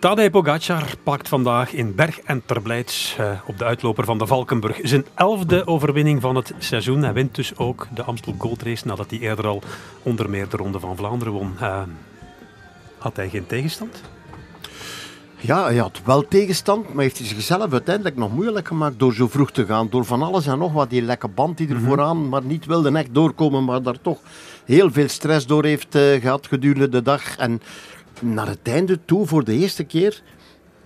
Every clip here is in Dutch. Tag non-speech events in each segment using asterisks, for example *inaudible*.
Tadej Pogacar pakt vandaag in Berg en Terblijds uh, op de uitloper van de Valkenburg zijn elfde overwinning van het seizoen. Hij wint dus ook de Amstel Gold Race nadat hij eerder al onder meer de Ronde van Vlaanderen won. Uh, had hij geen tegenstand? Ja, hij had wel tegenstand, maar heeft hij zichzelf uiteindelijk nog moeilijk gemaakt door zo vroeg te gaan. Door van alles en nog wat, die lekke band die er mm -hmm. vooraan maar niet wilde echt doorkomen, maar daar toch heel veel stress door heeft uh, gehad gedurende de dag. En naar het einde toe, voor de eerste keer,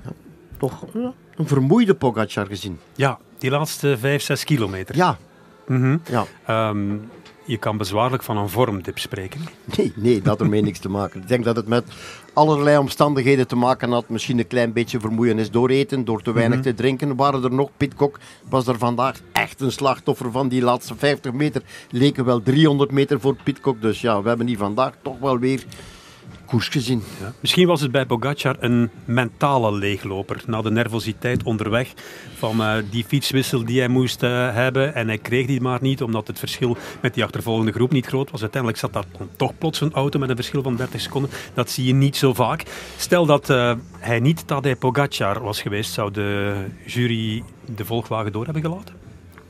ja, toch ja, een vermoeide Pogacar gezien. Ja, die laatste 5, 6 kilometer. Ja. Mm -hmm. ja. Um, je kan bezwaarlijk van een vormdip spreken. Nee, nee, dat ermee niks te maken. Ik denk dat het met allerlei omstandigheden te maken had. Misschien een klein beetje vermoeienis door eten, door te weinig mm -hmm. te drinken. Waren er nog, Pitcock was er vandaag echt een slachtoffer van die laatste 50 meter. Leken wel 300 meter voor Pitcock. Dus ja, we hebben die vandaag toch wel weer koers gezien. Misschien was het bij Pogacar een mentale leegloper. Na de nervositeit onderweg van uh, die fietswissel die hij moest uh, hebben. En hij kreeg die maar niet, omdat het verschil met die achtervolgende groep niet groot was. Uiteindelijk zat daar toch plots een auto met een verschil van 30 seconden. Dat zie je niet zo vaak. Stel dat uh, hij niet Tadej Pogacar was geweest, zou de jury de volgwagen door hebben gelaten?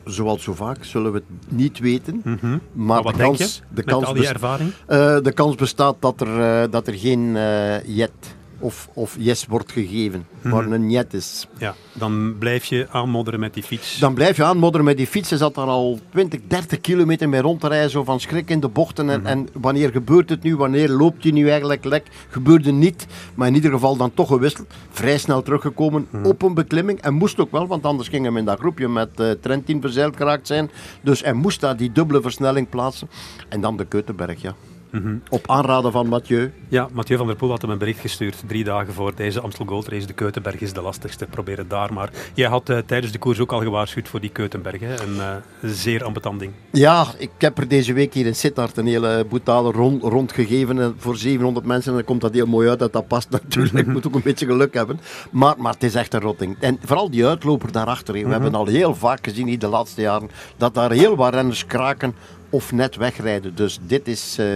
Zoals zo vaak, zullen we het niet weten. Mm -hmm. Maar, maar de kans, de met kans al die ervaring? Uh, de kans bestaat dat er, uh, dat er geen uh, jet of, of yes wordt gegeven, Mhm. maar een jet is. Ja, dan blijf je aanmodderen met die fiets. Dan blijf je aanmodderen met die fiets. Hij zat daar al 20, 30 kilometer mee rond te rijden, zo van schrik in de bochten. En, Mhm. en wanneer gebeurt het nu? Wanneer loopt hij nu eigenlijk lek? Gebeurde niet, maar in ieder geval dan toch gewisseld. Vrij snel teruggekomen Mhm. op een beklimming. En moest ook wel, want anders ging hem in dat groepje met uh, Trentin verzeild geraakt zijn. Dus hij moest daar die dubbele versnelling plaatsen. En dan de Keutenberg, ja. Mhm. Op aanraden van Mathieu. Ja, Mathieu van der Poel had hem een bericht gestuurd. Drie dagen voor deze Amstel Gold Race. De Keutenberg is de lastigste. Probeer het daar maar. Jij had uh, tijdens de koers ook al gewaarschuwd voor die Keutenberg. Hè? Een uh, zeer ambetant ding. Ja, ik heb er deze week hier in Sittard een hele boetale rond, rond gegeven voor 700 mensen. En dan komt dat heel mooi uit dat dat past *laughs* natuurlijk. moet ook een beetje geluk hebben. Maar, maar het is echt een rotting. En vooral die uitloper daarachter. We mm -hmm. hebben al heel vaak gezien in de laatste jaren dat daar heel wat renners kraken of net wegrijden. Dus dit is... Uh,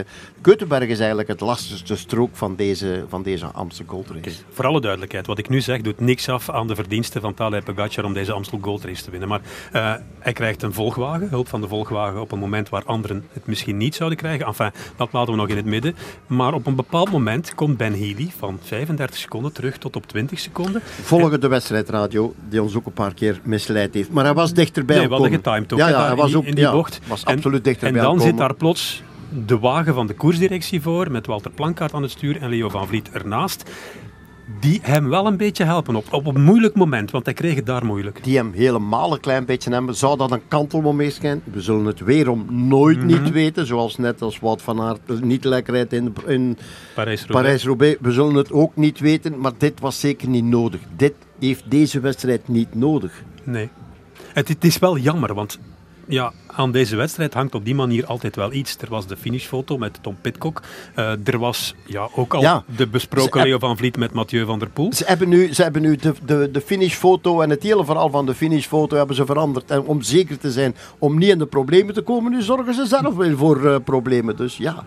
is eigenlijk het lastigste strook van deze, van deze Amstel Gold Race. Okay. Voor alle duidelijkheid, wat ik nu zeg doet niks af aan de verdiensten van Tadej Pogacar om deze Amstel Gold Race te winnen. Maar uh, hij krijgt een volgwagen, hulp van de volgwagen op een moment waar anderen het misschien niet zouden krijgen. Enfin, dat laten we nog in het midden. Maar op een bepaald moment komt Ben Healy van 35 seconden terug tot op 20 seconden. Volgen en... de wedstrijdradio, die ons ook een paar keer misleid heeft. Maar hij was dichterbij Nee, getimed ook. Ja, ja, hij was ook, in die ja, bocht. was absoluut dichterbij En dan komen. zit daar plots de wagen van de koersdirectie voor, met Walter Plankaart aan het stuur en Leo van Vliet ernaast. Die hem wel een beetje helpen op, op een moeilijk moment, want hij kreeg het daar moeilijk. Die hem helemaal een klein beetje hebben. Zou dat een kantelmoment zijn? We zullen het weerom nooit mm -hmm. niet weten. Zoals net als Wout van Aert niet lekker rijdt in, in Parijs-Roubaix. We zullen het ook niet weten, maar dit was zeker niet nodig. Dit heeft deze wedstrijd niet nodig. Nee. Het, het is wel jammer, want ja, aan deze wedstrijd hangt op die manier altijd wel iets. Er was de finishfoto met Tom Pitcock. Uh, er was ja, ook al ja, de besproken Leo van Vliet met Mathieu van der Poel. Ze hebben nu, ze hebben nu de, de, de finishfoto en het hele verhaal van de finishfoto hebben ze veranderd. En om zeker te zijn om niet in de problemen te komen, nu zorgen ze zelf wel voor uh, problemen. Dus ja...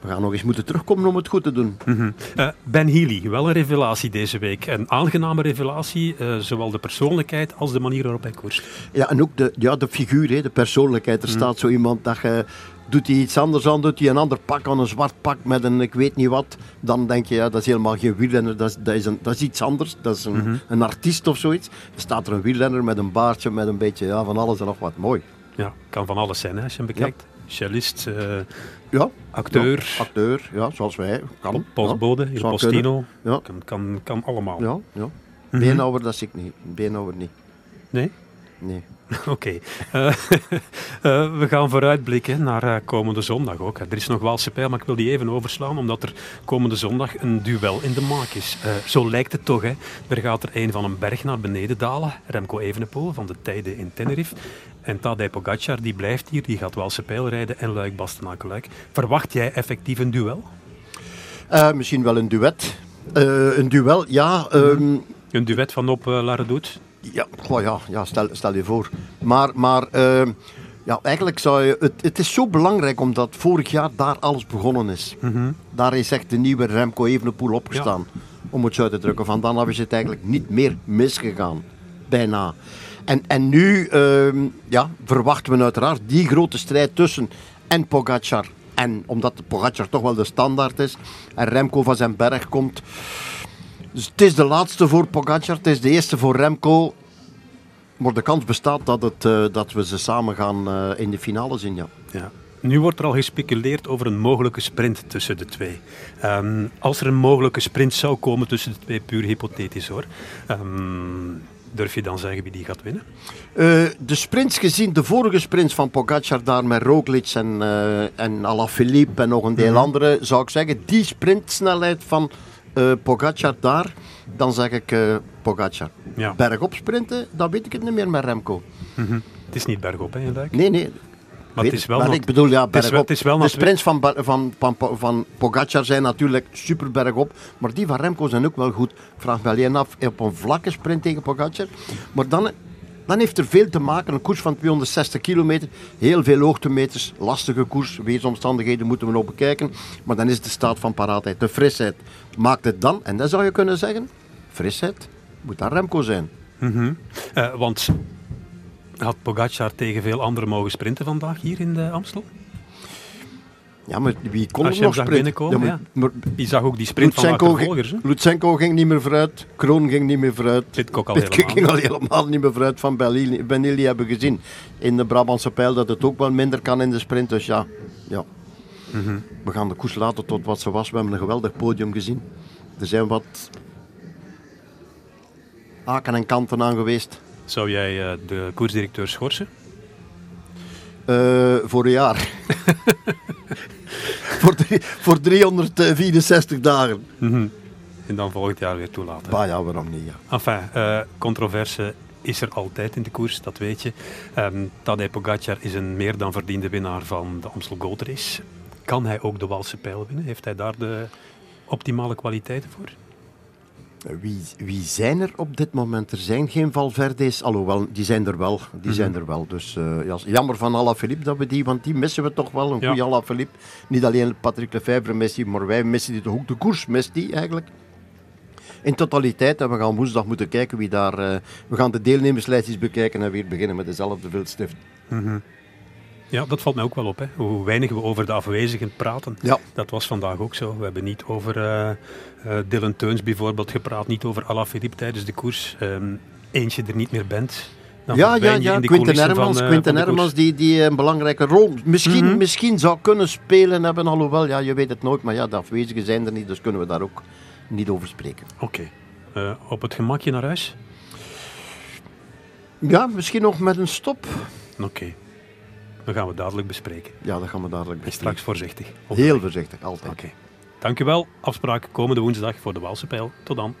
We gaan nog eens moeten terugkomen om het goed te doen. Mm -hmm. uh, ben Healy, wel een revelatie deze week. Een aangename revelatie, uh, zowel de persoonlijkheid als de manier waarop hij koerst. Ja, en ook de, ja, de figuur, hè, de persoonlijkheid. Er mm. staat zo iemand dat je... Doet hij iets anders aan, doet hij een ander pak aan, een zwart pak met een ik weet niet wat, dan denk je, ja, dat is helemaal geen wielrenner, dat is, dat is, een, dat is iets anders, dat is een, mm -hmm. een artiest of zoiets. Er staat er een wielrenner met een baardje, met een beetje ja, van alles en nog wat, mooi. Ja, kan van alles zijn hè, als je hem bekijkt. Ja cellist, uh, ja, acteur. Ja, acteur, ja, zoals wij. Kan. Postbode, ja, postino. Ja. Kan, kan, kan allemaal. Ja, ja. Mm -hmm. Beenhouwer, dat zie ik niet. Beenhouwer niet. Nee? Nee. *laughs* Oké. Okay. Uh, uh, we gaan vooruitblikken naar uh, komende zondag ook. Er is nog Waalse pijl, maar ik wil die even overslaan, omdat er komende zondag een duel in de maak is. zo lijkt het toch, hè. Er gaat er een van een berg naar beneden dalen. Remco Evenepoel van de tijden in Tenerife. En Tadej Pogacar, die blijft hier, die gaat Waalse pijl rijden en Luik Bastenaken-Luik. Verwacht jij effectief een duel? Misschien wel een duet. Een duel, ja. Um, een duet van op uh, La Redoute? Ja, oh ja, ja stel, stel je voor. Maar, maar uh, ja, eigenlijk zou je... Het, het, is zo belangrijk omdat vorig jaar daar alles begonnen is. Mm -hmm. Daar is echt de nieuwe Remco Evenepoel opgestaan. Ja. om het zo uit te drukken. Van dan is het eigenlijk niet meer misgegaan. Bijna. En, en nu ehm, ja, verwachten we uiteraard die grote strijd tussen en Pogacar. En omdat Pogacar toch wel de standaard is en Remco van zijn berg komt. Dus het is de laatste voor Pogacar, het is de eerste voor Remco. Maar de kans bestaat dat, het, eh, dat we ze samen gaan eh, in de finale zien, ja. Ja. Nu wordt er al gespeculeerd over een mogelijke sprint tussen de twee. Ehm, als er een mogelijke sprint zou komen tussen de twee, puur hypothetisch hoor. Ehm, durf je dan zeggen wie die gaat winnen? Eh, de sprints gezien, de vorige sprints van Pogacar daar met Roglic en, uh, en Alaphilippe en nog een deel andere, zou ik zeggen, die sprintsnelheid van uh, Pogacar daar, dan zeg ik uh, Pogacar. Ja. Bergop sprinten, dan weet ik het niet meer met Remco. Mm -hmm. Het is niet bergop, hè, Luik? Nee, nee. Maar, het is wel maar nog... ik bedoel, ja, het is wel, het is wel de sprints van, van, van, van, Pogacar zijn natuurlijk super bergop, maar die van Remco zijn ook wel goed. Ik vraag me alleen af, op een vlakke sprint tegen Pogacar. Maar dan, dan heeft er veel te maken, een koers van 260 kilometer, heel veel hoogtemeters, lastige koers, weersomstandigheden moeten we nog bekijken. Maar dan is de staat van paraatheid, de frisheid, maakt het dan, en dan zou je kunnen zeggen, frisheid moet dan Remco zijn. Mm -hmm. want had Pogacar tegen veel anderen mogen sprinten vandaag hier in de Amstel? Ja, maar wie kon er nog sprinten? binnenkomen, Ja, maar, Die zag ook die sprint van Lutsenko, hè? ging, Lutsenko ging niet meer vooruit, Kroon ging niet meer vooruit. Pitcock al Pitcock helemaal. ging al helemaal niet meer vooruit van Benilli, hebben gezien in de Brabantse pijl dat het ook wel minder kan in de sprint. Dus ja, ja. Mhm. we gaan de koers laten tot wat ze was. We hebben een geweldig podium gezien. Er zijn wat haken en kanten aan geweest. Zou jij uh, de koersdirecteur schorsen? Uh, voor een jaar. *laughs* *laughs* voor, drie, voor 364 dagen. Mm -hmm. En dan volgend jaar weer toelaten. Bah ja, waarom niet? Ja. Enfin, uh, controverse is er altijd in de koers, dat weet je. Um, Tadej Pogacar is een meer dan verdiende winnaar van de Amstel Gold Race. Kan hij ook de Walse pijl winnen? Heeft hij daar de optimale kwaliteiten voor? Wie, wie zijn er op dit moment? Er zijn geen Valverde's, alhoewel, die zijn er wel. Die mm -hmm. zijn er wel. Dus uh, ja, jammer van Alaphilippe dat we die, want die missen we toch wel. Een Ja. goede Alaphilippe. Niet alleen Patrick Lefebvre mist die, maar wij missen die toch ook. De koers mist die eigenlijk. In totaliteit, en we gaan woensdag moeten kijken wie daar... Uh, we gaan de deelnemerslijstjes bekijken en weer beginnen met dezelfde viltstift. Mm -hmm. Ja, dat valt mij ook wel op. Hè. Hoe weinig we over de afwezigen praten. Ja. Dat was vandaag ook zo. We hebben niet over uh, uh, Dylan Teuns bijvoorbeeld gepraat, niet over Alaphilippe tijdens de koers. Um, eentje er niet meer bent. Dan ja, ja, je ja. Quinten Hermans, van, uh, Quinten Hermans die, die een belangrijke rol misschien, Mhm. misschien zou kunnen spelen hebben, alhoewel, ja, je weet het nooit, maar ja, de afwezigen zijn er niet, dus kunnen we daar ook niet over spreken. Oké. Uh, op het gemakje naar huis? Ja, misschien nog met een stop. Oké. Dat gaan we dadelijk bespreken. Ja, dat gaan we dadelijk En bespreken. straks voorzichtig. Heel voorzichtig, altijd. Oké. Dankjewel. Afspraak komende woensdag voor de Walse Pijl. Tot dan.